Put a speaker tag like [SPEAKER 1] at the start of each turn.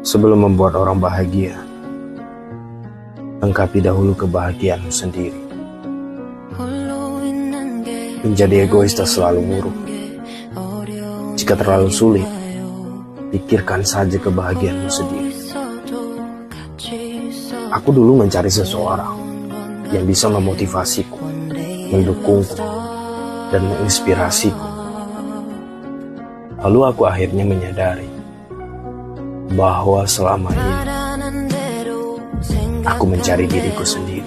[SPEAKER 1] Sebelum membuat orang bahagia, lengkapi dahulu kebahagiaanmu sendiri. Menjadi egois tak selalu buruk. Jika terlalu sulit, pikirkan saja kebahagiaanmu sendiri. Aku dulu mencari seseorang yang bisa memotivasiku, mendukungku, dan menginspirasiku. Lalu aku akhirnya menyadari bahwa selama ini aku mencari diriku sendiri.